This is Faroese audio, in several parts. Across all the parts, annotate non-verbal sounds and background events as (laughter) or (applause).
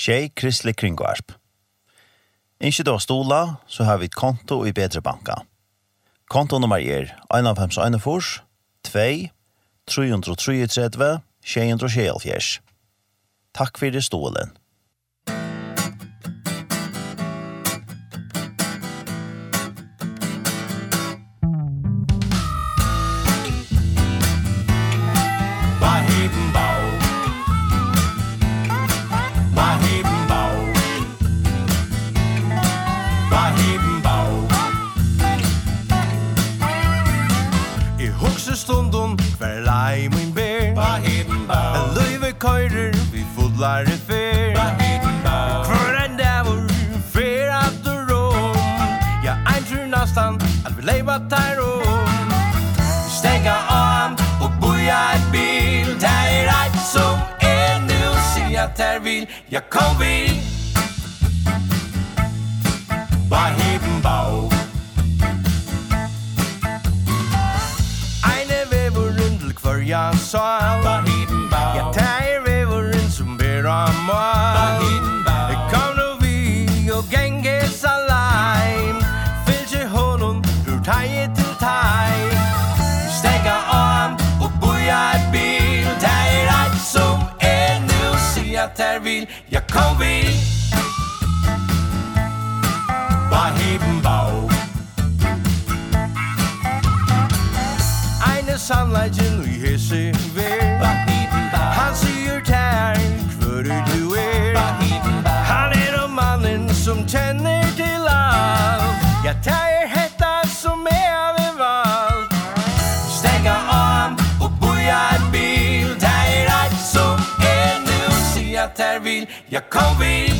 Tjej Kristelig Kringvarp. Ikke da stola, så har vi et konto i Bedre Banka. Kontonummer er 1,5,1,4, 2, 333, 233, 233, Takk det stolen. hese ved Han sier tær, hvor du er? Han er om mannen som kjenner til alt. Ja, tær er hetta som er av en valg Stenga om og boja et bil. Tær er alt som er nu, si at tær vil. Ja, kom vid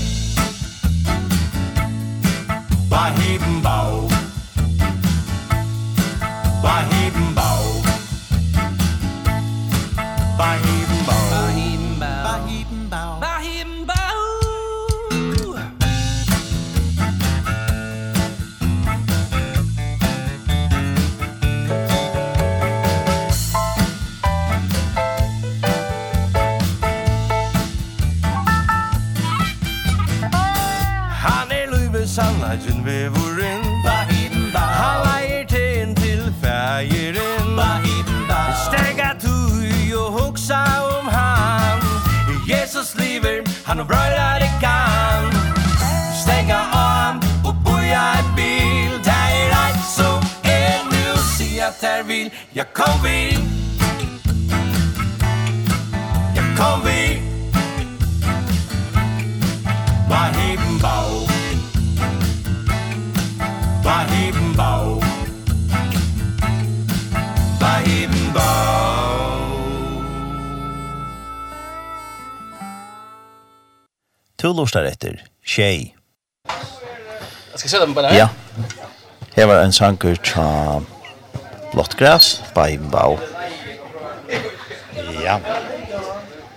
lortar etter, tjej. Jeg skal se dem på det her. Ja. Her var en sanger fra Blottgræs, Beimbau. Ja.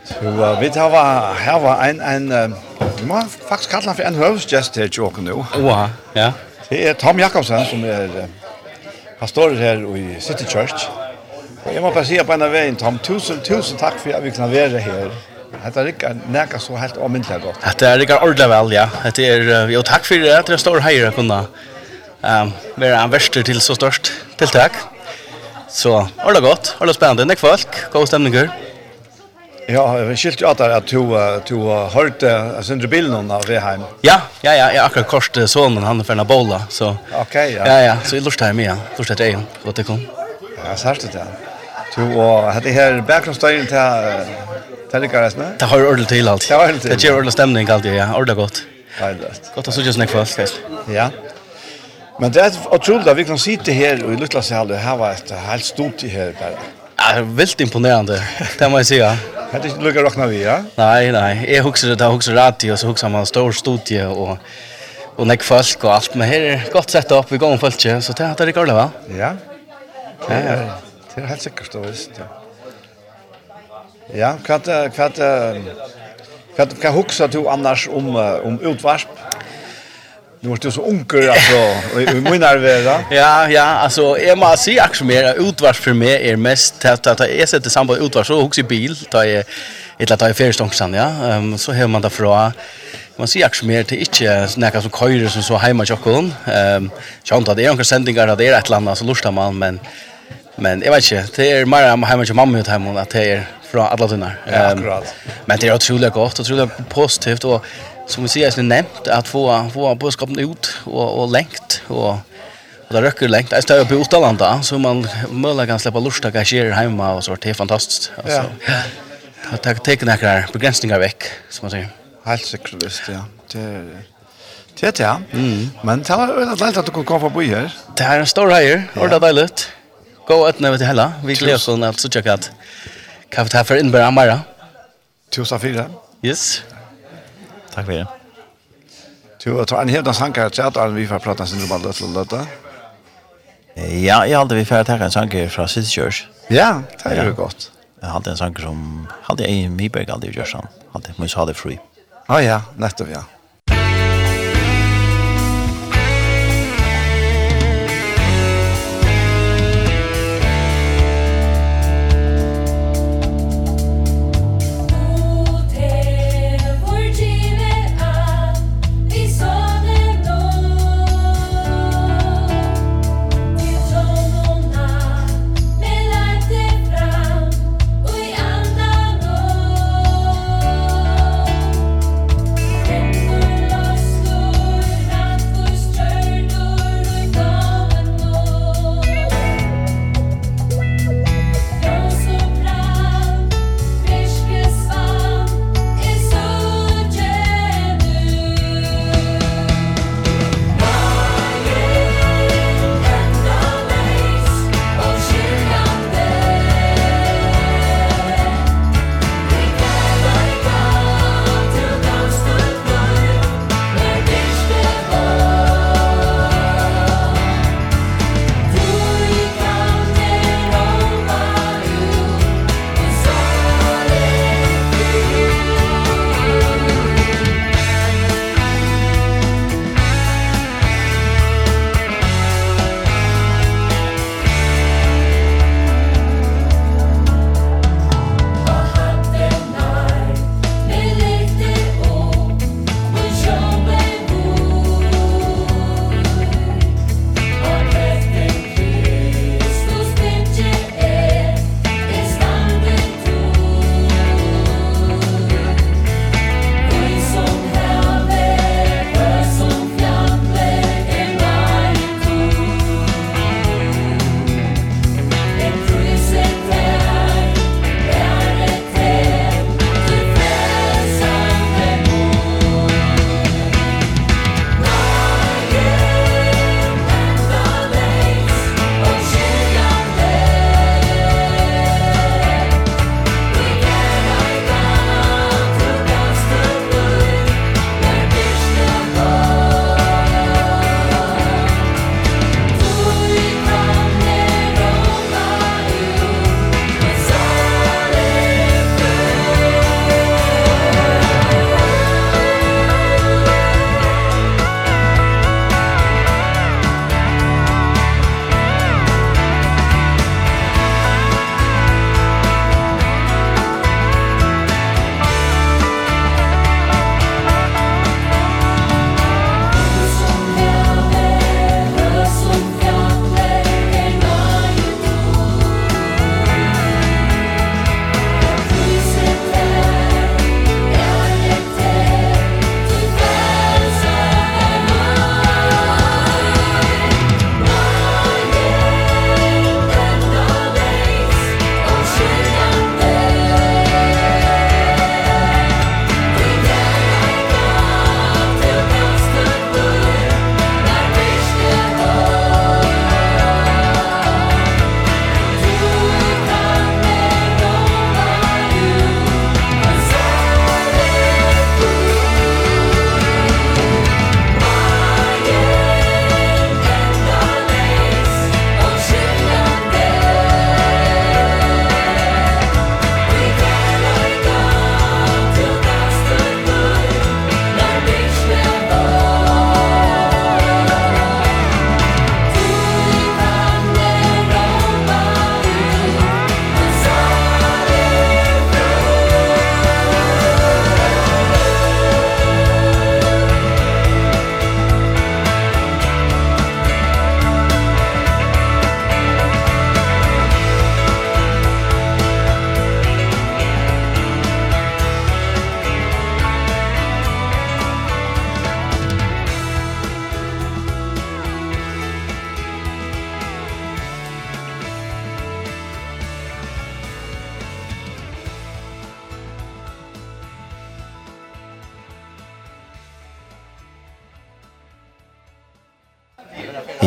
Så uh, vi tar var, her var en, en, vi må faktisk kalle han for en høvesgjest her i Tjåken nå. Oha, ja. Det er Tom Jakobsen som er uh, pastorer her i City Church. Og jeg må bare si på en av veien, Tom, tusen, tusen takk for at vi kan være her. Hetta er ikke nekka så helt omyndelig godt. Hetta er ikke ordentlig vel, ja. Hetta er, jo takk for det, det er stor heier å kunne um, være en verster til så størst tiltak. Så, ordentlig godt, ordentlig spennende, nek folk, god stemninger. Ja, jeg har skilt jo at at du, du har hørt uh, Sindre Bilnon av Reheim. Ja, ja, ja, jeg akkurat kort sonen, han er en bolla, så... Ok, ja. Ja, ja, så jeg lort her med, ja. Lort her til Eion, godt det kom. Ja, særlig det. Du, og hette her bakgrunnsstøyen til Det ligger. Det har ordentligt till allt. Det har ordentligt. Det ger ordentlig stämning alltid, ja. Ordentligt gott. Härligt. Gott att så just nästa fest. Ja. Men det är otroligt at vi kan sitta här och i lilla Her här var ett helt stort här bara. Ja, väldigt imponerande. Det måste jag säga. Det är lugnt att räkna vi, ja? Nej, nej. Jag huxar det, jag huxar radio och så huxar man stor studie och och näck folk och allt men här är gott sett upp vi går om folk så det här det går det va? Ja. Ja, ja. Det är helt säkert då visst. Ja. Ja, kvart kvart kvart kan huxa du annars om om utvarsp. Nu är du så onkel alltså i min arvera. (laughs) Ja, ja, alltså är man se också mer utvars för mig är mest att att jag sätter samband utvars så huxa bil ta jag ett att ta färstångsan ja. Ehm så hör man därför man ser också mer till inte snacka som köjer som så hemma jag kan. Ehm jag antar det är några sändningar där det är ett land så lustar man men Men jag vet inte, det är mer hemma till mamma och hemma att det är från alla tunnar. Ja, akkurat. Men det är otroligt gott, otroligt positivt och som vi säger så nämnt att få få budskapen ut och och längt och Och det röcker längt. Jag står på Otalanda så man möjligen kan släppa lust att kanske hemma och så det är fantastiskt. Alltså. Ja. Det tar tecken några begränsningar veck som man säger. Helt säkert ja. Det Det ja. Mm. Men det var väldigt lätt att du kunde komma förbi här. Det här är en stor höjer. Ja. Och det är dejligt. Gå ut när vi till hela. Vi gläder oss att så checka att kaffe här för inbörda Amara. Tusen fyra. Yes. Tack för det. Du har en helt annan karaktär att alla vi får prata sin om det till detta. Ja, jag hade vi färdigt här en sanker från City Church. Ja, det är ju gott. Jag hade en sanker som hade i Miberg hade gjort sån. Hade måste ha det fri. Ah ja, nettopp ja.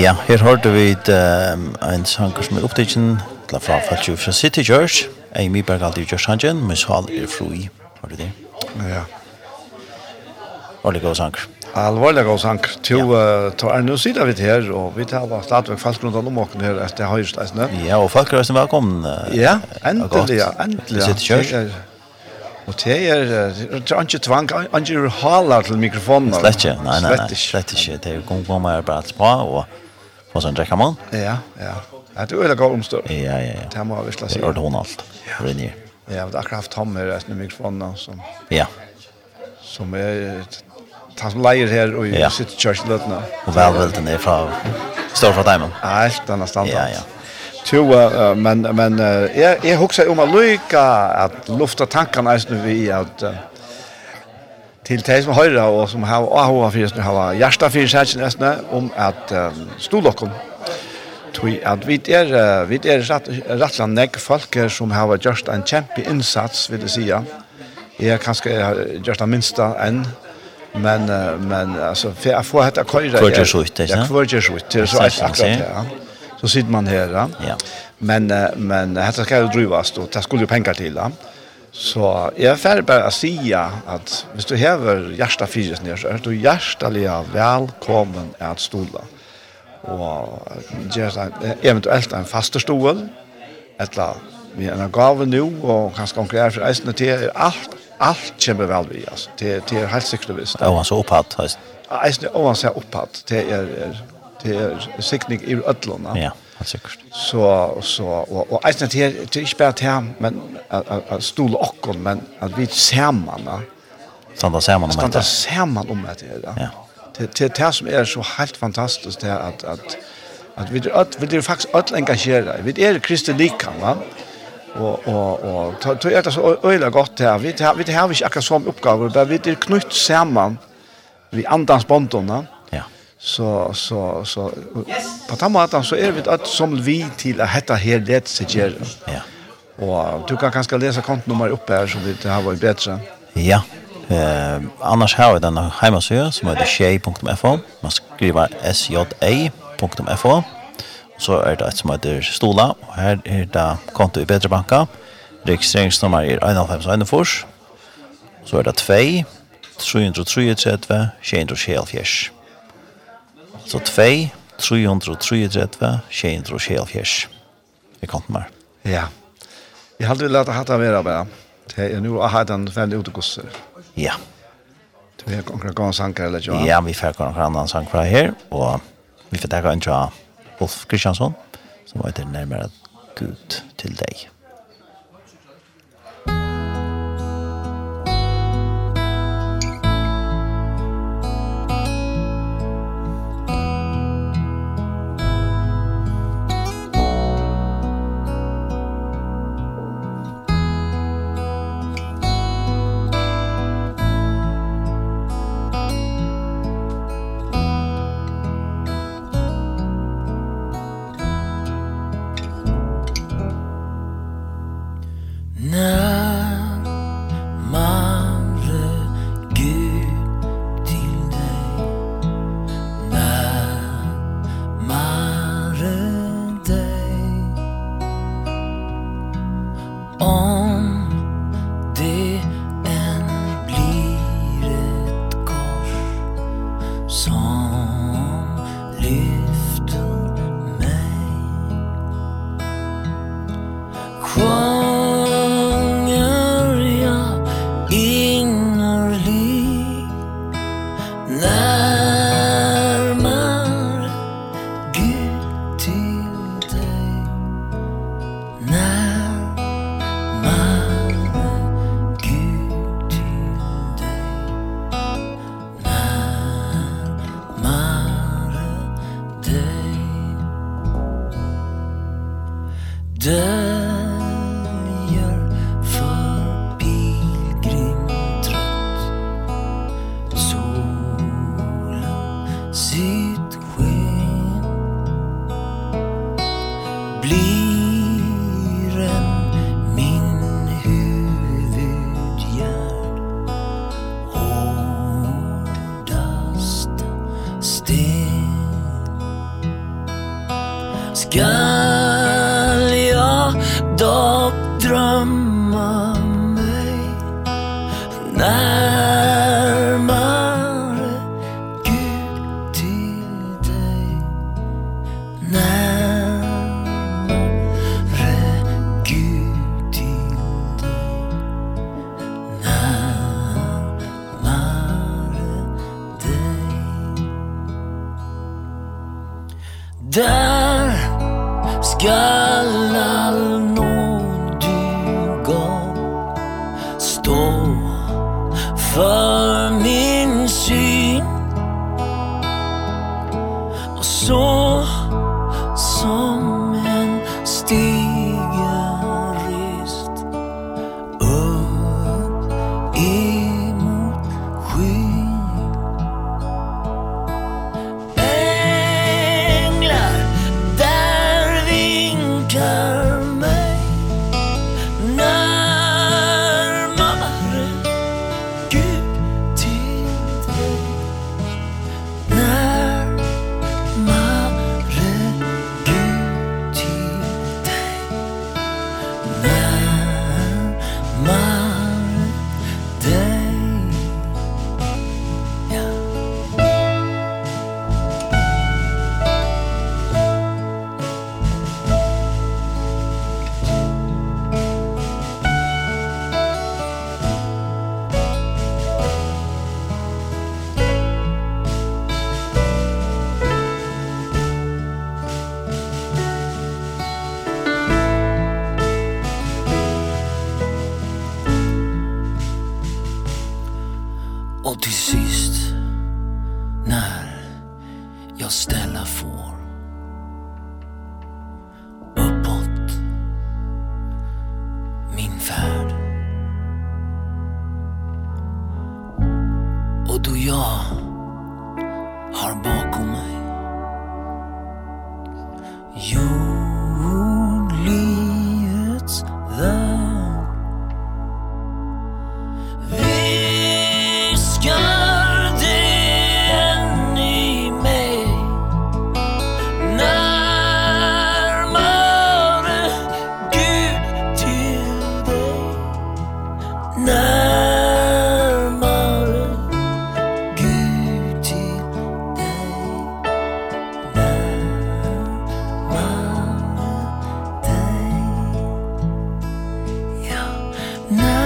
Ja, her hørte vi et, um, en sanger som er opptidgen, til fra Falsju fra City Church, Amy Bergaldi i Gjørshangen, men så er fri, var du det? Ja. Ordelig god sanger. Alvorlig god sanger. uh, to er nå sida vi til her, og vi tar bare stadigvæk folk rundt om åkken her etter høyresteisene. Ja, og folk er også velkommen. Uh, Ja, endelig, ja, endelig. City Church. Er, Og det er, det er ikke tvang, ikke haler til mikrofonen. Slett ikke, nei, nei, nei, slett ikke. Det er jo kommet bare på, og Och sen dricker man. Ja, ja. Ja, det är väl omstår. Ja, ja, ja. Det här må vi slå sig. Det är Donald. Ja. Rinner. Ja, jag har akkurat haft Tom här resten av mikrofonen som... Ja. Som är... Han som leier her og ja. sitter church løtene. Og velvelden er fra... Står fra Diamond. Ja, helt annet standard. Ja, ja. Jo, uh, men, men uh, jeg, jeg husker om å lykke at lufta tankene er vi at... Uh, til de som høyre og som har AHA fyrst, har hjertet fyrst her nesten, om at um, stolokken, tui at vi er, uh, vi er rett rettelig nek folk som har gjort en kjempe innsats, vil jeg si. Jeg er kanskje gjort den minste enn, men, uh, men altså, for jeg får hette køyre. så ut ikke? Ja, kvörje så ut det er så akkurat det, ja. Så sitter man her, ja. Men, uh, men detta ska ju drivas då. det skulle jo penger til, ja. Så jag är färdig bara att säga att hvis du häver hjärsta fyret ner så är du hjärtaliga välkommen att stola. Och gör eventuellt en faster stol eller vi en gave nu och konkurrere for eisene til, er allt allt kommer vel vi alltså till till helt sikkert visst. Ja, så upphatt. Eisne ovanså opphatt, til er till er sikning i öllorna. Ja. Helt sikkert. Så, så, og, og eisen til, til ikke bare til ham, men at stole okken, men at vi sammen, da. Standa sammen om det. Standa sammen om det, ja. ja. Til, til det som er så helt fantastisk, det er at, at, at vi, er, vi er faktisk alle engasjere. Vi er kristne likene, va? og og og tøy er det så øyla godt her. Vi vi har ikke akkurat som oppgave, men vi er knytt sammen vi andans båndene. Så, så, så, på den måten så er vi alt som vi til at dette her det seg gjøre. Ja. Og du kan kanskje lese kontonummer oppe her, så det har var bedre. Ja. Eh, annars har vi denne heimasøya som heter sjei.fo. Man skriver sja.fo. Så er det et som heter Stola, og her er det konto i bedre banka. Registreringsnummer er 1,5 Så er det 2, 333, 274. Så 2, 333, 274. Vi kom til meg. Ja. Jeg hadde vel hatt hatt av vera bare. Det er nå å ha den veldig utegosser. Ja. Du er konkurra gong sanger eller ikke? Ja, vi fikk konkurra annan sang fra her, og vi fikk dekka en tja Wolf Kristiansson, som var etter nærmere Gud til deg. done Now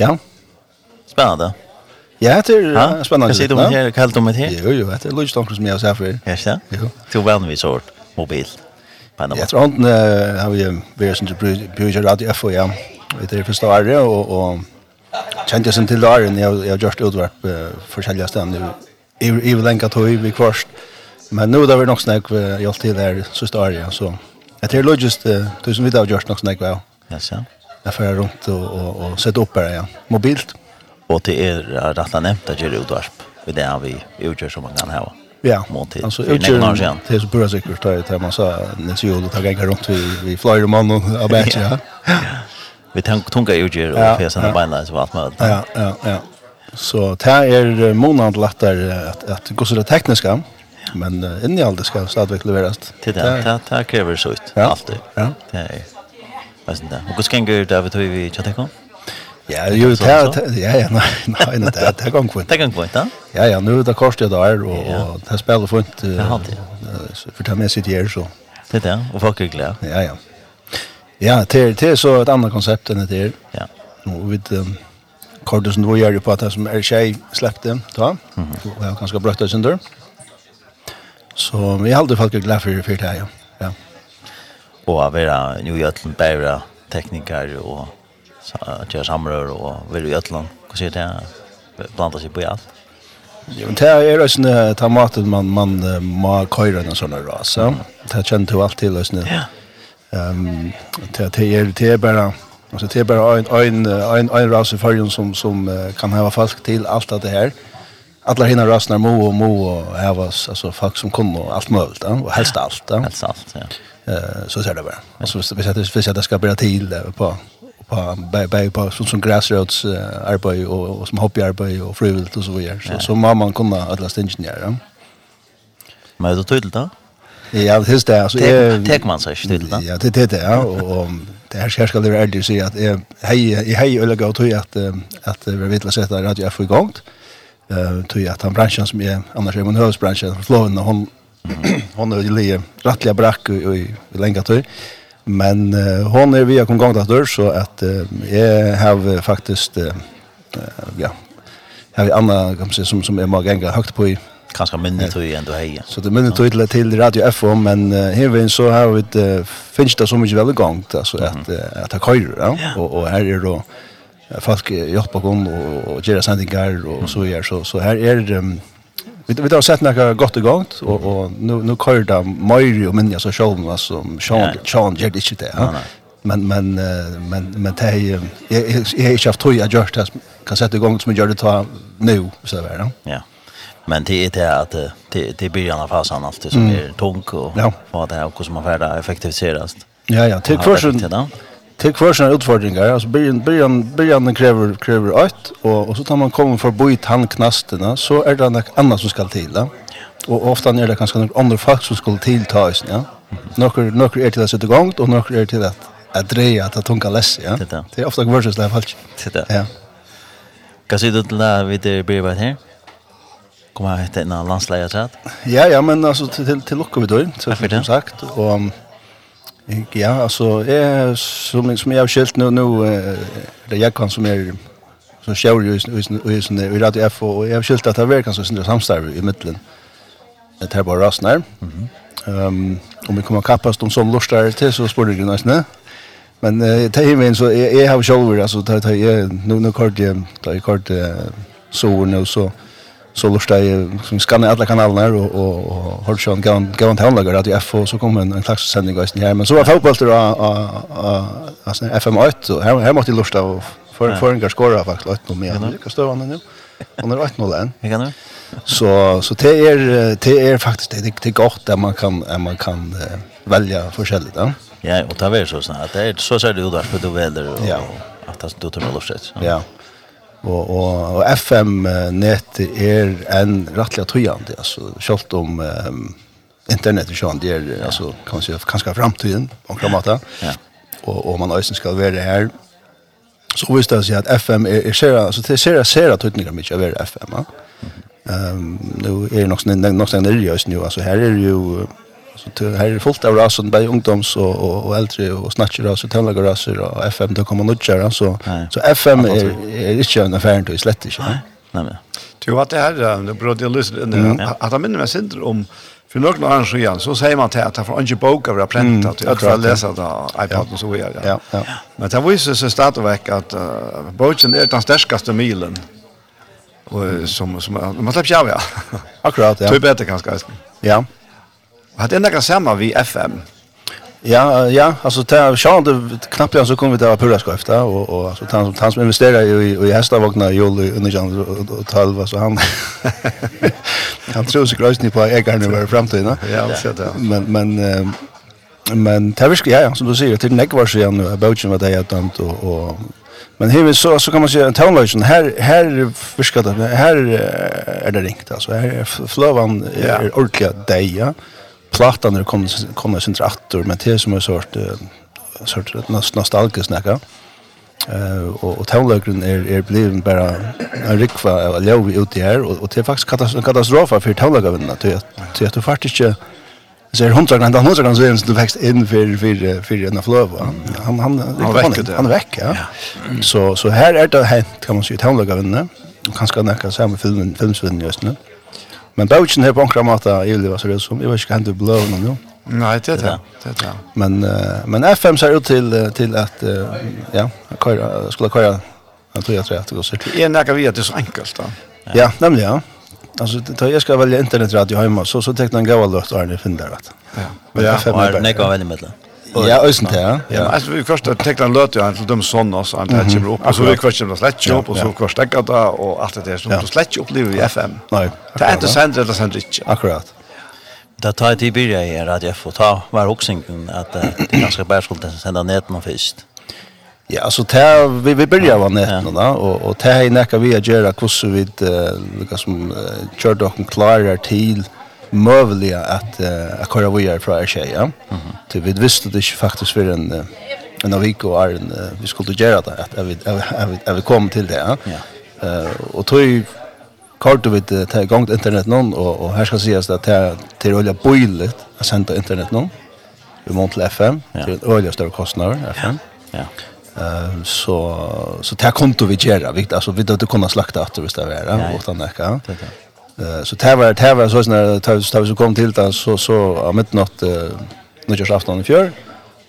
Ja. Spännande. Ja, det är spännande. Jag sitter med här, kallt om det her? Jo, jo, det er är lojstånd som jeg har sett for. Ja, ikke det? Jo. Till vanligtvis har mobil. Jag tror han har vi vært som bruger radio FO, ja. Det er første året og, og kjente jeg som til dagen, jeg har gjort utvarp forskjellige stedene. Jeg vil lenge tog vi kvarst. Men nu har vi nok snakk uh, hjulpet til her siste året, så jeg tror logisk du som vi har gjort nok snakk, ja. Ja, så jag får runt och, och, och sätta upp det ja. mobilt. Och det är rätt nämnt att göra utvarp. Det är vi utgör som man kan ha. Ja, måltid. Alltså utgör det är så bra säkert att det man sa när så och tagga jag runt vi vi flyger man och abatch ja. Vi tänker tunga utgör och fäsa den benen så vart man. Ja, ja, ja. Så det är månad lättare att att gå så det tekniska. Men uh, innehållet ska stadigt levereras. Till det, det, det krever så ut. Ja. Alltid. Ja. Det er Alltså där. Och ska ingen det David till vi chatta Ja, ju ta ja ja nej (laughs) nej nej det det går kvitt. Det går kvitt, va? Ja ja, nu det kostar det där och och det spelar fint. det. för ta med sitt här så. Det där och folk är glada. Ja ja. Ja, det det är så ett annat koncept än det där. Ja. Och vi kortet som du gör ju på att det som är tjej släppte, va? Mm. Och jag ganska brötta sönder. Så vi håller folk glada för för det här. Ja. ja og å være nu i Øtland, bære tekniker og kjøre samrør og være i Øtland. Hva sier det? Blanda seg på i alt. Ja, men det er også en ta maten man, man må køyre en sånn ras. Det kjenner du alt til, også. Ja. Um, det, det, er, det er bare... Alltså det är bara en en en en ras i färgen som som kan ha folk till allt det här. Alla hinner rasnar mo och mo och här var alltså folk som kom allt möjligt och helst allt. Helst allt, ja. Eh så ser det bara. Alltså vi sätter vi sätter ska bli till på på på på sån som grassroots arbete och som hobbyarbete och frivilligt och så vidare. Så så mamma kunna alla ingenjörer. Men det tydligt då? Ja, det är det. Alltså, tek man sig tydligt då? Ja, det det det. Ja. Och, det här ska det vara ärlig säga att jag hej hej eller gå till att att vi vill sätta radio F igång. Eh tror jag att han branschen som är annars är man hövsbranschen och hon hon är ju rättliga brack i länge tur. Men uh, hon är via kongongator så att uh, jag har faktiskt uh, ja, har vi andra kan man säga som som är mag gånger högt på i kanske minnet tror jag ändå hej. Så det minnet tror till Radio FM men uh, här vi så har vi uh, finns det så mycket väl gång så att uh, att ta kör ja? ja. och och här är då folk hjälper kom och, och, och göra sändningar och så gör så så här är det um, Vi vi har sett några gott och gångt och och nu nu kör det Mario och men så show alltså som Sean Sean gjorde inte det. Ja. Men men men men det är jag har haft tror jag just det kan sätta igång som jag gjorde ta nu så där då. Ja. Men det är det att det det blir i alla fall alltid som är tung och vad det är och som man färda effektiviseras. Ja ja, till försen till kvar utfordringar alltså början början början kräver kräver ett och och så tar man kommer för bojt handknasterna så är det något annat som ska till ja. Och ofta är det kanske några andra folk som skulle tilltas ja. Några några är till att sätta igång och några är till att att dreja att tunga läs ja. Det är ofta versus där fallet. Det Ja. Kan se det där vid det blir vad här. Kommer att hitta en landslagsrätt. Ja ja men alltså till till lucka vi då så som sagt och Ja, alltså är som som jag har skilt nu nu det jag kan som är som shower ju i, i, i radio F och jag har skilt att det verkar så synd samstarv i mitten. Det här bara rasnar. Mhm. Ehm om vi kommer kappas de som lustar till så spår det ju nästan. Men det är ju så jag har shower alltså det här nu nu kort jag kort så nu så så lörsta jag som skannar alla kanalerna och och och håll sjön gå gå till handläggare att jag får så kommer en, en slags sändning guys här men så var fotbollster och och alltså FM8 och här här måste lörsta och för för en skora faktiskt att nog mer lyckas då nu. Han är 8-0 än. Jag kan du? Så så det är det är faktiskt det det gott att man kan man kan välja förskälligt ja. Ja, och ta väl så snart. Det er så ser det ut der för du väljer ja. att du tar med luftet. Ja. Og, og, og FM-netet er en rettelig tøyende, altså, selv om um, internettet sjøen, det er, ja. altså, kan man si, kanskje framtiden på en måte, ja. og, og man øyne skal være her. Så visste jeg si at FM er, er ser, altså, det ser ser at tøytninger mye å være FM, ja. Mm -hmm. um, nå er det nok sånn, nok sånn nærlig, altså, her er det jo, Så det här är fullt av rasen, både ungdoms och, och, och äldre och snatcheraser, tämlagarraser och FM, det kommer nog göra. Så, så FM är, är inte en affär, det är slett inte. Nej, nej. nej. Du har det här, det beror till att att jag minner mig synder om För några år sedan så säger man till att det var en bok av rapprent att jag tror läsa det iPaden så vidare. det. Ja, ja. Men det var ju så startväck att uh, boken är den stärkaste milen. Och som som man släpper jag. Akkurat ja. (laughs) Typ bättre kanske. Ja. Har det några samma vi FM? Ja, ja, alltså ta sjön det knappt jag så kommer vi där på röskofta och och alltså han som han som investerar i i hästar i jul under jan och talva så han han tror sig grösni på ägarna över framtiden. Ja, så där. Men men men det visk ja, som du säger till näck var sen bogen vad det är tant och och men här så så kan man säga en townlotion här här förskat här är det ringt alltså här flövan är ordentligt deja. Ja plattan när kom kommer sin traktor men det som är sort sort nostalgiskt näka. Eh och och är är bliven bara en rikva av lov ute här och och det är faktiskt katastrof för tonlögarna till att till att du faktiskt inte så är hundra grand hundra grand så du växt in för för för en flöv han han han väcker han väcker ja så så här är det hänt kan man säga tonlögarna och kanske näka samma filmen filmsvinnen just nu. Mm. Men bøkken her på ankra måte, jeg vil være seriøs som, jeg vet ikke hva hender bløvene nå. Nei, det er det. det, er det. Men, uh, men FM ser ut til, til at, uh, ja, køyre, skulle køyre, jeg tror jeg tror jeg at det går sikkert. Det er nægge vi at det er så enkelt da. Ja, nemlig ja. Alltså då jag ska välja internetradio hemma så så tecknar en gåva låt finner Findar vet. Ja. Men jag har nägga välja mellan. Ja, ösen där. Ja, alltså vi först att täcka en löt ju till dem sån oss att det kommer upp. Alltså vi kvarst det slätt upp och så kvarst täcka det och allt det där du slätt upp lever i FM. Nej. Det är inte sant det är sant inte. Akkurat. Det tar tid börja är att jag får ta var också att det ganska bara skulle sända nät någon först. Ja, alltså det vi vi börjar var nät då och och det är näka vi att göra hur vi det som kör dock klarar till möjliga att uh, att köra vidare från Erkei, ja. Mm. Till vi visste det inte faktiskt för en uh, en av vik och är en, vi skulle göra det att vi vi vi kom till det, ja. Eh uh, och tog kort vi det ta igång internet någon och och här ska sägas att det till olja boilet att sända internet någon. Vi måste till FM ja. till olja större kostnader FM. Ja. Eh så så det här konto vi gera vi alltså vi då kunna slakta att det visst är det och annat ja Eh så det var det var så såna tar så kom till där så så av midnatt nyårsafton i fjör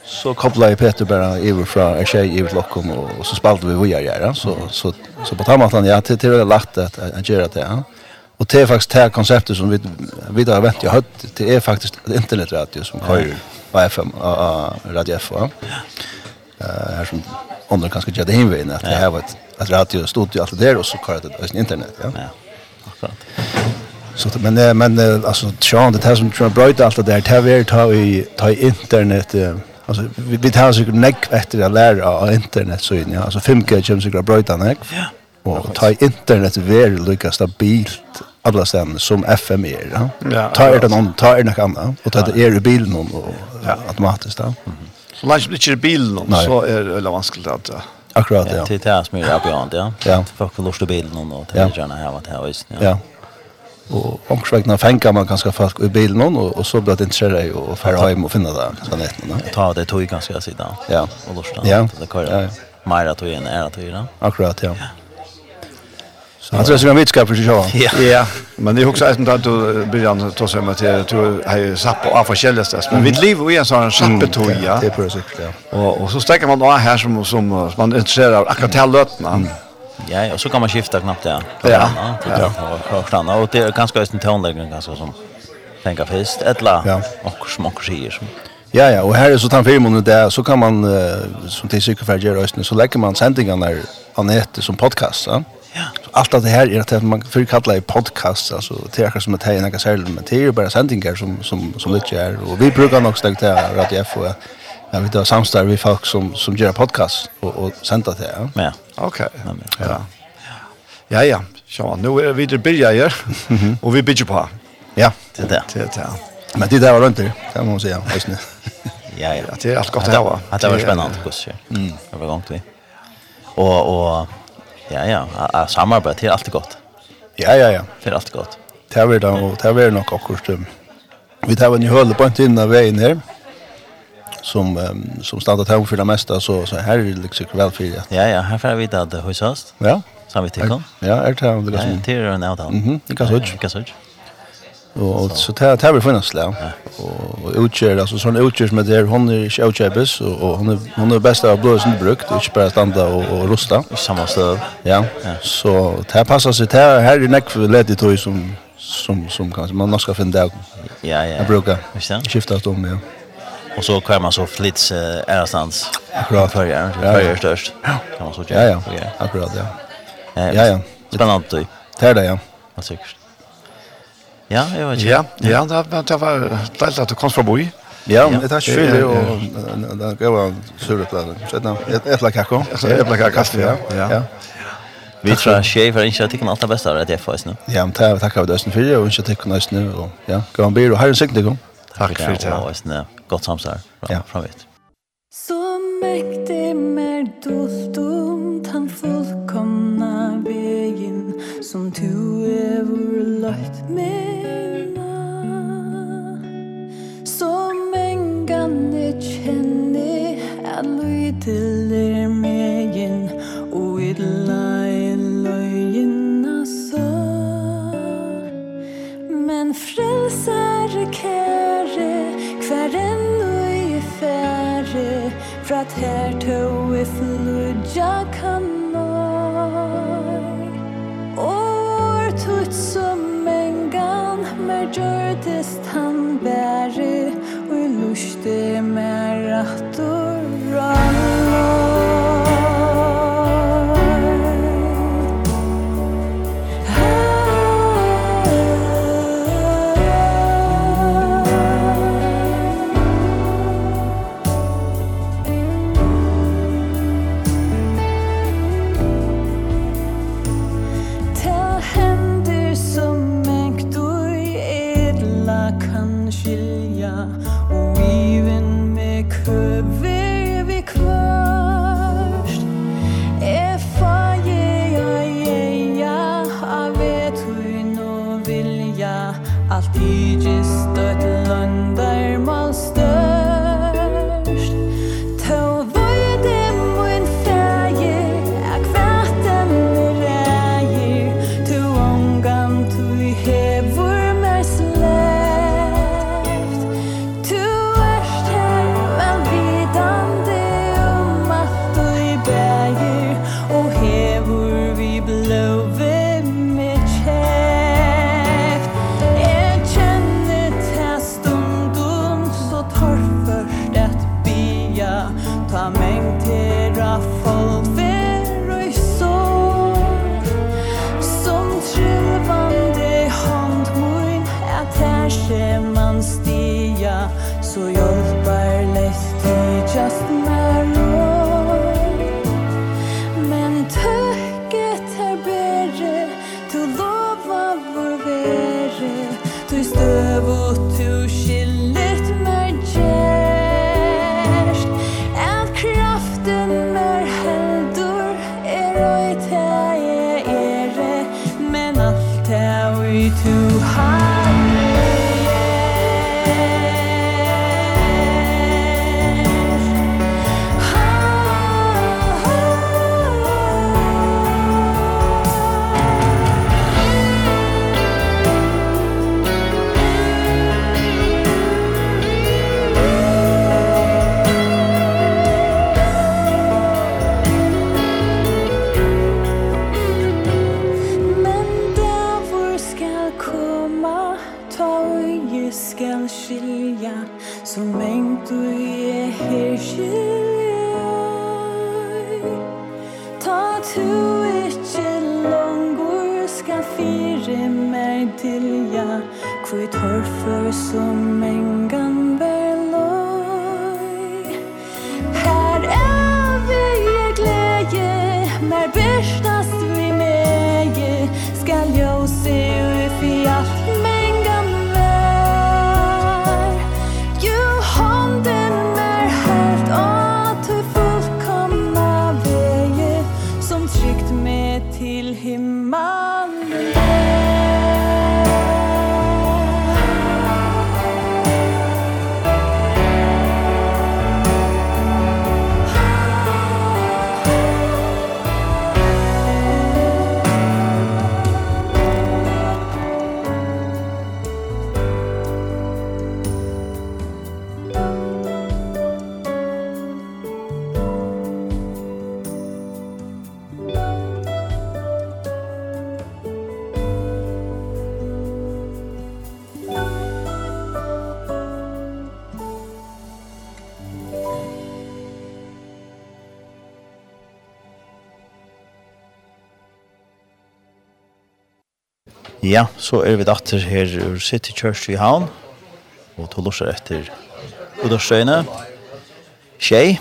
så kopplade Peter bara över från en tjej över Lockom och så spaltade vi via göra så så så på tamatan ja till till lagt att att göra det ja. Och det är faktiskt det konceptet som vi vi har vänt jag hött det är faktiskt internetradio som kör på FM radio FM. Eh här som andra kanske gör det hemvägen att det här var ett radio studio allt där och så kör det på internet ja. Akkurat. Så men men alltså Sean det här som tror bröt allt det där tar vi ta i ta i internet alltså vi vi tar sig neck efter att lära av internet så in ja alltså 5G kommer sig bröta neck. Ja. Och ta i internet är lika stabilt alla ställen som FM är. Ja. ja ta er den ta er något annat och ta det är i bilen och, ja. automatiskt. då. Mm. Så länge det inte är bilen så är det väldigt vanskligt att Akkurat, ja. Till det som är (laughs) avgörande, ja. Ja. Folk har lust i bilen och till gärna här vart här visst, ja. Ja. Och omkring fänka man ganska folk i bilen och och så blir det intressant och färra hem och finna där så nätt då. Ta det tog ganska sida. Ja. Och lust. Ja. Det kör. Ja. Mera tog en är att göra. Akkurat, ja. ja. Han tror jag ska vitska för sig själv. Ja. Men det är också att du blir an ta sig med till du har sapp och avfällda stas. Men vi liv i en sån sappetoja. Det är precis ja. Och och så stäcker man då här som som man intresserar intresserad av akkurat här lötna. Ja, och så kan man skifta knappt där. Ja. Ja. Ja. Och det är ganska en tonläggning ganska som tänka fest eller och smockar sig som. Ja, ja, och här är så tann firmaen där så kan man, som till cykelfärd ferdig gjør så lägger man sändningarna der, nätet som podcast, ja? Ja. Allt det här är att man för kallar i podcast alltså det är som att det är några särskilt men det är ju bara sändningar som som som det är och vi brukar nog stäcka till Radio att jag Ja, vi tar samstarv med folk som, som gör podcast och, och sända det. Ja, Ja. okej. Okay. Ja. Ja, ja. Så nu är vi där börjar här och vi bygger på. Ja, det där. det. Det det. Men det där var runt det, kan man säga. Ja, ja. Det är allt gott att ha. Det var spännande. Det var långt det. Och, och Ja, ja, samarbete till alltid gott. Ja, ja, ja. Det Till alltid gott. Det var det och det var nog akkurat det. Vi tar en höll på inte av vägen här. Som um, som startat hem för det mesta så så här är det liksom väl för det. Ja, ja, här får vi det hos oss. Ja. Så vi tycker. Ja, är det här det som. Ja, det är en annan. Mhm, det kan så. Det kan så. Och så tar tar vi finnas där. Och utger alltså sån utger som där hon är inte och och hon är hon är bästa av blåsen brukt och inte bara standa och, och rosta i samma stöd. Ja. Så det passar sig där här i näck för ledigt tog som som som kanske man ska finna där. Ja ja. Jag brukar. Skifta åt om ja. Och så kan man så flits är någonstans. Akkurat för ja. För störst. Kan man så Ja ja. Akkurat ja. Ja ja. Spännande. Det är det ja. Vad säkert. Ja, jeg vet ikke. Ja, ja det, det var deilig at du kom fra boi. Ja, det er skyldig, og det går an surre på det. Så et eple kakko. Eple kakko, ja. ja. Vi tror skje for ikke at ikke alt det beste av det jeg får nå. Ja, men det takker vi døsten for, og ikke tikkene oss nå. Ja, gå an byr, og herren sikkert ikke. Takk for det. Og oss nå, godt Ja. fra vidt. Så mektig mer dolt om tan fullkomna vegin som du för att här tog i kan kanar År tut som en gang mer gjørtest han bære og i luste med rattor summa tøye skal skilja Så mengt du er her skilja. Ta tu ikkje langur skal fyre meg til ja Hvor torfer som engan Ja, så er vi datter her ur City Church i Havn, og to lorser etter Udarstøyne, Kjei,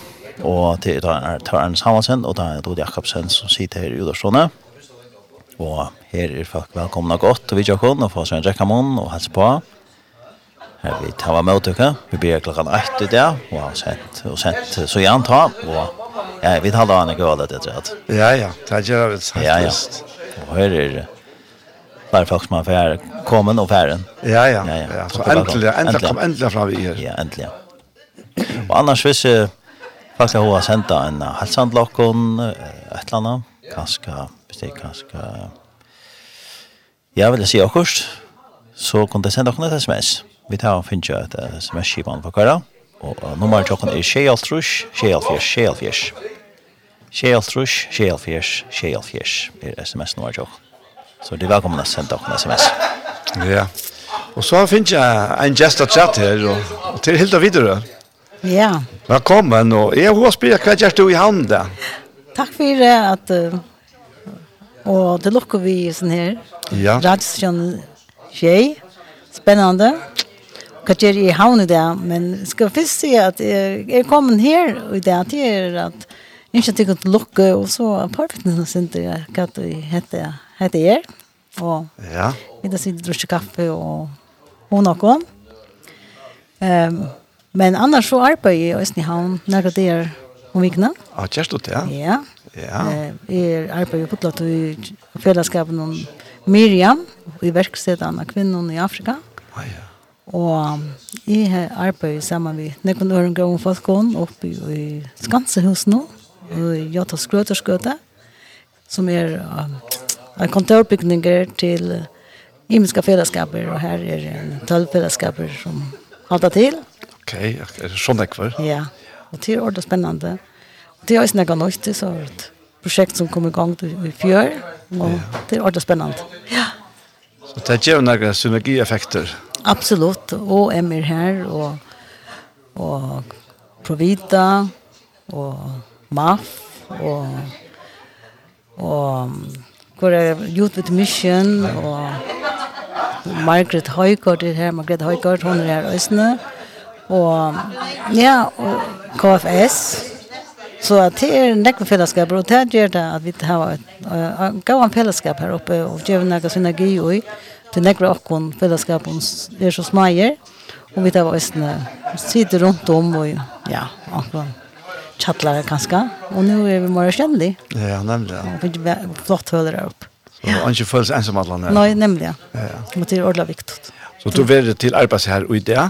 og til er Tarnes Havansen, og det er Dodi Jakobsen som sitter her i Udarstøyne. Og her er folk velkomna godt, og vi tjokk og få seg en rekkamon og helse på. Her vi tar med møtøkka, vi blir klokkan 8 i dag, og har sent, og sent, så gjerne ta, og ja, vi tar da en gøy, det tror jeg. Ja, ja, det er gjerne, det er Ja, ja, og her er det bare folk som har färre kommen och färren. Ja, ja. ja, ja. ja så äntligen, äntligen kom äntligen fram vi her. Ja, endelig. Och annars hvis jeg faktisk har sendt en halsandlockon, et eller annat. Ganska, bestick, ja, Jag vill si akkurat, så kunde sende dere et sms. Vi tar og finner et sms-skipan på kvar. Och nummeret til dere er tjejalfjärs, tjejalfjärs. Tjejaltrush, tjejalfjärs, tjejalfjärs. Det er sms-nummeret til dere. Så det er velkommen å sende dere en sms. Ja. Og så finner jeg en gäst att chat her, og, og til Hilda videre. Ja. Välkommen och jag hoppas att hva gjør du i handen. takk for det att og det lukker vi sånn her. Ja. Radisson tjej. Spännande. Och jag i havn i det, men ska først si at jeg er kommet her i det til at jeg ikke tycker att locka og så perfekt nästan inte hva det heter hette heter jeg. Og ja. vi da sitter og drukker kaffe og, hun og noe. Um, men annars så arbeider jeg i Østnihavn når det er om vikene. Ja, kjærst du det? Ja. Ja. Jeg arbeider på klart i fellesskapen om Miriam, i verkstedene av kvinnen i Afrika. Ah, ja. Og jeg arbeider sammen med Nekon Ørenga og Falkon oppe i, i Skansehus nå, i Jotas Grøterskøte, som er um, en kontorbygninger til imenska fellesskaper, og her er tolv fellesskaper som halter til. Ok, er det sånn ekvar? Ja, og det er ordentlig spennende. Og det er også nekka nøyt, det er et prosjekt som kom i gang i fjør, og det er ordentlig spennende. Ja. Så det er jo nekka synergieffekter? Absolutt, og M er her, og, og Provita, og MAF, og, og hvor er Youth with Mission, og Margaret Høygaard er her, Margaret Høygaard, hun er her også. og ja, og KFS, Så at det er en nekve fellesskap, og det gjør det at vi har et gav en fellesskap her oppe, og gjør vi nekve synergi i, til nekve okkon fellesskap om er så smager, og vi tar væsne, sitter rundt om, og ja, akkurat tjattlar kanskje, og nå er vi mer kjennelig. Ja, nemlig. Ja. Vi har flott höll där upp. Så ja. inte följs ensam alla när. Nei, nemlig. Ja. Men det er ordentlig viktig. Så du vill till arbets här och idé?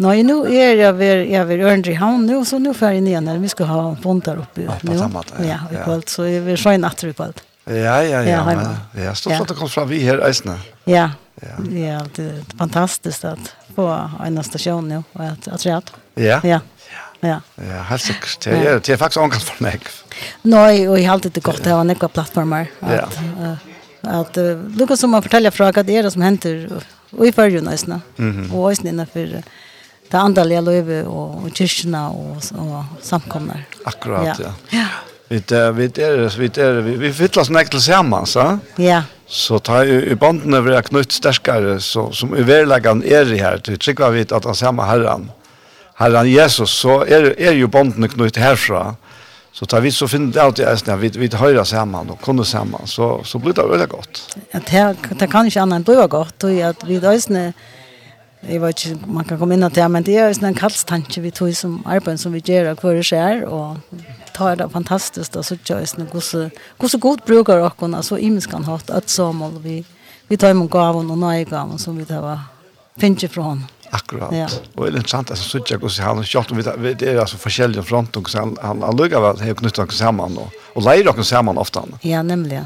Nei, nå er jeg ved, jeg ved Ørndri Havn nå, så nå nu färgen igen när vi skal ha bont der oppe. ja, nu. Samma, ja, ja, vi kvällt så jeg vil se sjöna natt vi kvällt. Ja, ja, ja. Ja, men, ja stort ja. att det kom fram vi her, Eisne. Ja. Ja. Ja, det er fantastisk at få en stasjon nå, og at att att Ja. Ja. Ja. Ja, helt sikkert. Det er, det er faktisk ångast for meg. Nei, og jeg har alltid det godt av nekva plattformer. At, Ja. At, uh, lukka som man forteller fra hva det er som henter, og i fyrrjun òsne, og også innenfor det andalige løyve og, og kyrkjene og, og samkomner. Akkurat, ja. ja. Vi er, vi er, vi er, vi vi fyller oss til sammen, så? Ja. Så ta i i bandene vi er knytt sterkere, så, som i verleggen er i her, til trykker vi at han sammen herren. Herren Jesus, så er, er jo båndene knytt herfra. Så tar vi så finner det alltid eisene, vi, vi høyre sammen og kunne sammen, så, så blir det veldig godt. Ja, det, det kan ikke annet enn bli godt, og at vi eisene, jeg vet ikke, man kan komme inn til det, men det er eisene en kallstanke vi tog som arbeid som vi gjør av det skjer, og tar det fantastisk, og så gjør eisene hvordan god bruker dere, og så imenskan hatt, at så må vi, vi tar imot gaven og nøye gaven som vi tar finnes fra hånden. Akkurat. Ja. Og det er interessant, altså, så ikke hvordan han kjørt, vi, det er altså forskjellige front, og han, han, han lukker vel, har knyttet dere sammen, og, og leier dere sammen ofte. Ja, nemlig.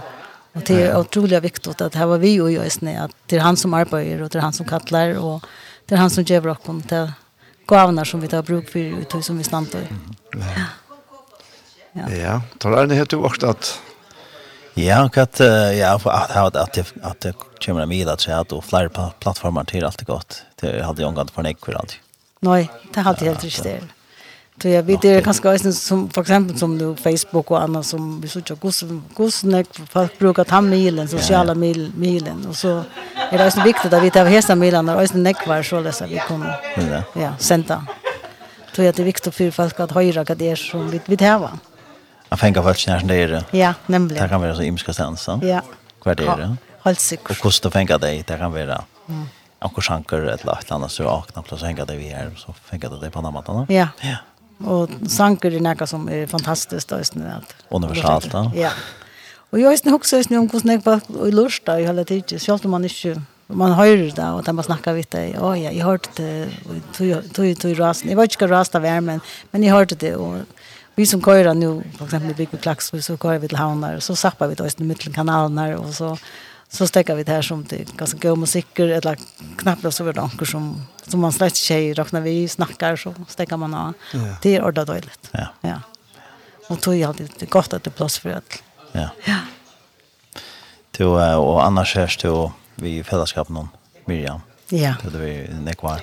Og det er utrolig viktig at her var vi jo i Øsne, at det er han som arbeider, og det er han som kattler, og det er han som gjør dere til gavene som vi tar bruk for, og som vi snakker. Ja. Ja. Ja, tar det Ja. det helt jo også at Ja, kat ja, att att att att kommer det med att säga att fler plattformar till allt gott. Det hade jag angått på en ekvivalent. Nej, det hade helt rätt det. Så jag vet det kanske också som för exempel som nu Facebook och annat som vi söker kus kusnek folk brukar ta milen sociala mil milen och så är det också viktigt att vi tar hesa milen och också nekvar så läsa vi kommer. Ja, senta. Så det är viktigt för folk att höra vad det är som vi vi tar Han fänger folk när det är det. Ja, nämligen. Det kan vara så imska stansa. Ja. Vad är det? Helt sikkert. Och kostar fänga dig, det kan vara. Mm. Och kanske ett eller annat så akna plats hänga dig vi här så fänga dig på namnet då. Ja. Ja. Och sanker det något som är fantastiskt då just nu allt. Universalt då. Ja. Och jag visste också just nu om hur snägg på i lust där i hela tiden. Så att man inte man hör det, och att man snackar vid det. Å ja, jeg hørte det, tog, tog, tog rasen. Jag vet inte hva rasen var, men, men jeg hørte det, och vi som kører nu, for eksempel bygger klax så kör vi till havnar, så sappar vi då i mitten Midtlenkanaler, och så så stäcker vi det här som det ganska god musik eller knappt så vart anker som som man slett tjej räknar vi snackar så stäcker man av. Det är ordat dåligt. Ja. Ja. Och tog jag det gott att det plats för att. Ja. Ja. Till och annars hörs du och vi fällskap någon Miriam. Ja. Det är nekvar.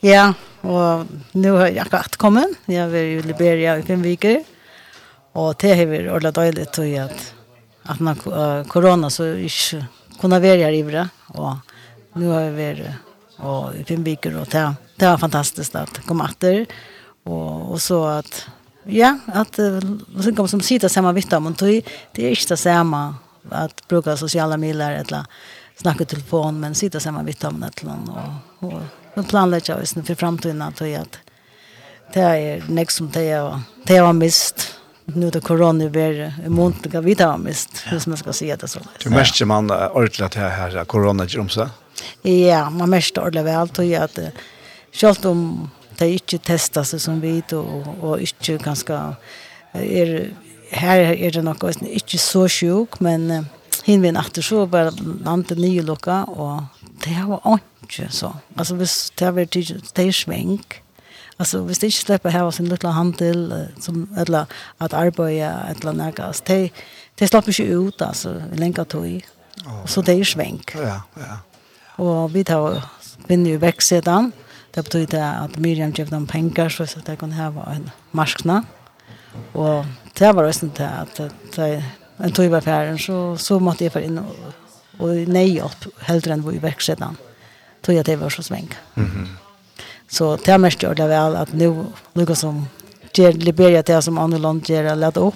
Ja, Og nu har jeg akkurat kommet. Jeg har vært i Liberia i fem viker. Og det har vært ordentlig døylig til at, at man, uh, korona så ikke kunne være her det. Og nu har jeg vært og, i fem viker, og det, det var fantastisk at Kom etter. Og, og så at, ja, at uh, som sitter samma vitt om, det är inte det samme at bruka sociala medier eller snacka telefon, men sitta samma vitt om det eller och, och Men planlägga oss för framtiden att jag att det är näst som det jag det jag mist nu det corona är i månaden kan vi ta mist hur man ska se det så. Du märker man ordentligt här här corona jumsa. Ja, man mest ordentlig vel då jag att selv om det inte seg som vi og, og ikke ganske er her er det något ikke så sjuk men hinvin atter så bare landet nye lukka og det var ordentlig ikke så. Altså hvis det har vært det er svenk, altså hvis det ikke slipper her sin lille handel, som, eller at arbeid, eller noe, altså det, det slipper ikke ut, altså, lenger tog. Oh, så det er svenk. Ja, ja. Og vi tar vinner jo vekk siden, det betyr at Miriam gjør dem penger, så jeg kan ha en marskna. Og det var også det at det en tog var ferdig, så, så måtte jeg få inn og, og nei opp, heldre enn vi vekk siden. Mm tog jag det var så smäng. Mm -hmm. Så det har mest gjort det väl att nu lukar som ger Liberia det som andra land ger att lätta upp.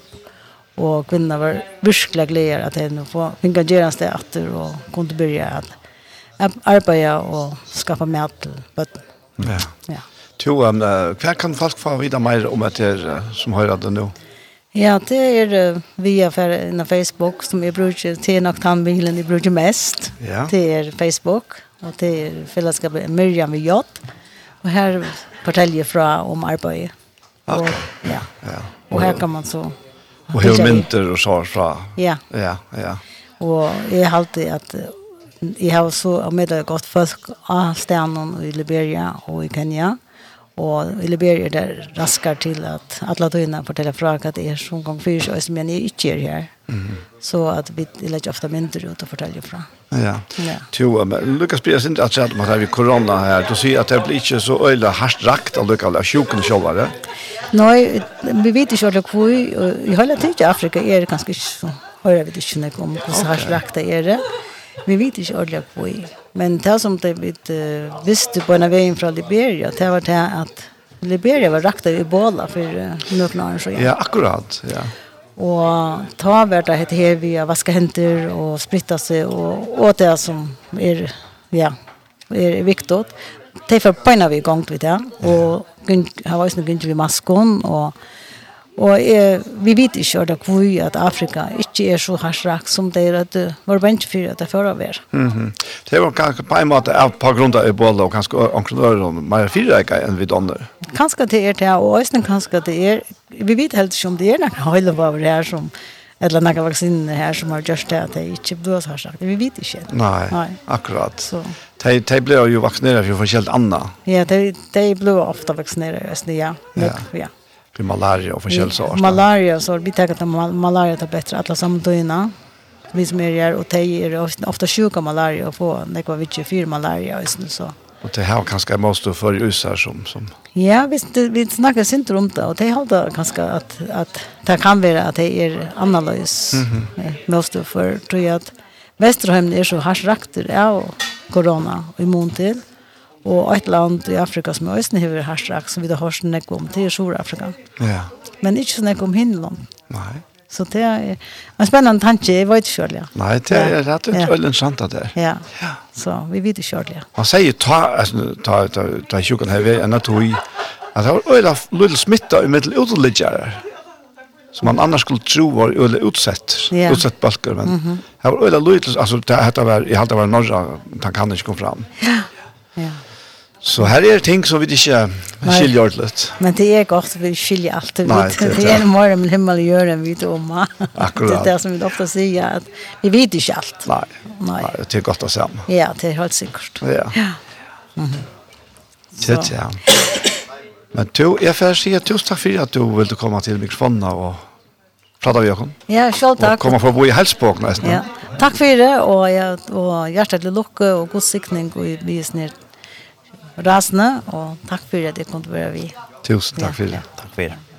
Och kvinnorna var virkelig glädjer att det nu får finna göras det att och kunde börja att arbeta och skapa mat till bötten. Ja. ja. Jo, um, hva kan folk få vite mer om dette som hører det nå? Ja, det er uh, via Facebook som jeg bruker til nok tannbilen jeg bruker mest. Ja. Det er Facebook. Og det er fellesskapet Miriam ved Jott. Og her forteller fra om arbeidet. Og, ja. ja. Og her kan man så... Og her mynter og så fra. Ja. Ja, ja. Og jeg har alltid at jeg har så med godt folk av stenen i Liberia og i Kenya og i Liberia er det raskere til at alle tøyene forteller fra at det är som gang fyrt, og som jeg ikke er her. Mm. Så at vi lägger ofte mindre ut og forteller fra. Ja. ja. Jo, men Lukas Pires inte at säga man har korona her. Du sier at det blir ikke så öjla hardt rakt av Lukas, av sjuken själva. Nei, vi vet inte hvor det i hele tiden i Afrika er det ganske ikke så. Hører vi ikke noe om hur hardt rakt det er det. Vi vet ikke ordentlig hvor vi. Men det som det vi uh, visste på en veien fra Liberia, det var det at Liberia var rakt av Ebola for uh, noen år siden. Ja, akkurat, ja. Og ta hvert det hette her via vaske henter og spritta seg og, og det som er, ja, er viktig. Det er for på en vi gongt vi det, og han var jo noen gynt vi maskon, og Og jeg, vi vet ikke at vi at Afrika ikke er så hardt som det er at det var bensje for at det fører å være. -hmm. Det var kanskje på en måte av par grunner i Båla og kanskje omkring mer fyrreika enn vi donner. Kanskje det er det, og også kanskje det er, vi vet helt ikke om det er noen høyler over det her som eller noen vacciner her som har gjort det at det ikke blir så sagt. Vi vet ikke. Nei, Nei. akkurat. Så. De, de ble jo vaccinerade for forskjellig annet. Ja, de, de blir ofte vaccinerade just ja. Ja. ja för malaria och så. Malaria så vi tänker att malaria tar bättre alla samtidigt vi som är här och tej är ofta sjuka malaria och få det vi mycket för malaria och så. Och det här kanske måste för usar som som Ja, vi vi snackar inte om det och det håller kanske att att det kan vara att det är analys. Mm -hmm. Måste för tror jag att Västerhamn är så harsrakter av corona och immun till. Og et land i Afrika som er øyne hever herstrak, som vi da har snakket om, det er Sur-Afrika. Ja. Men ikke snakket om Hindeland. Nei. Så det er en spennende tanke, jeg vet ikke selv, ja. Nei, det er rett og slett interessant det er. Ja. ja, så vi vet ikke selv, ja. Man sier ta, altså, ta, ta, ta tjukken her ved en at hun, at det var øyla lille smitta i middel uteliggjere, som man annars skulle tro var øyla utsett, ja. utsett balker, men mm det var øyla lille, altså, det, det var, jeg halte det var norra, han kan ikke komme fram. Ja, ja. Så här är det ting som vi inte skiljer ordentligt. Men det är gott vi skiljer allt. Nei, det, det är en morgon med himmel och enn vi då om. Akkurat. Det är det som vi ofta säger att vi vet inte allt. Nei, Nej. Nei det är gott att se. Ja, det är helt säkert. Ja. ja. Mm -hmm. Det är det. Men du, jeg får säga tusen tack för att du ville komma till mikrofonen och prata med Jakob. Ja, selv tack. Och komme for å bo i Hälsbåg nästan. Ja. Tack för det och, jag, och hjertelig lukke og och god siktning och vi är snart rasende, og takk for at jeg kunne være vi. Tusen takk for det. Ja. Takk for det.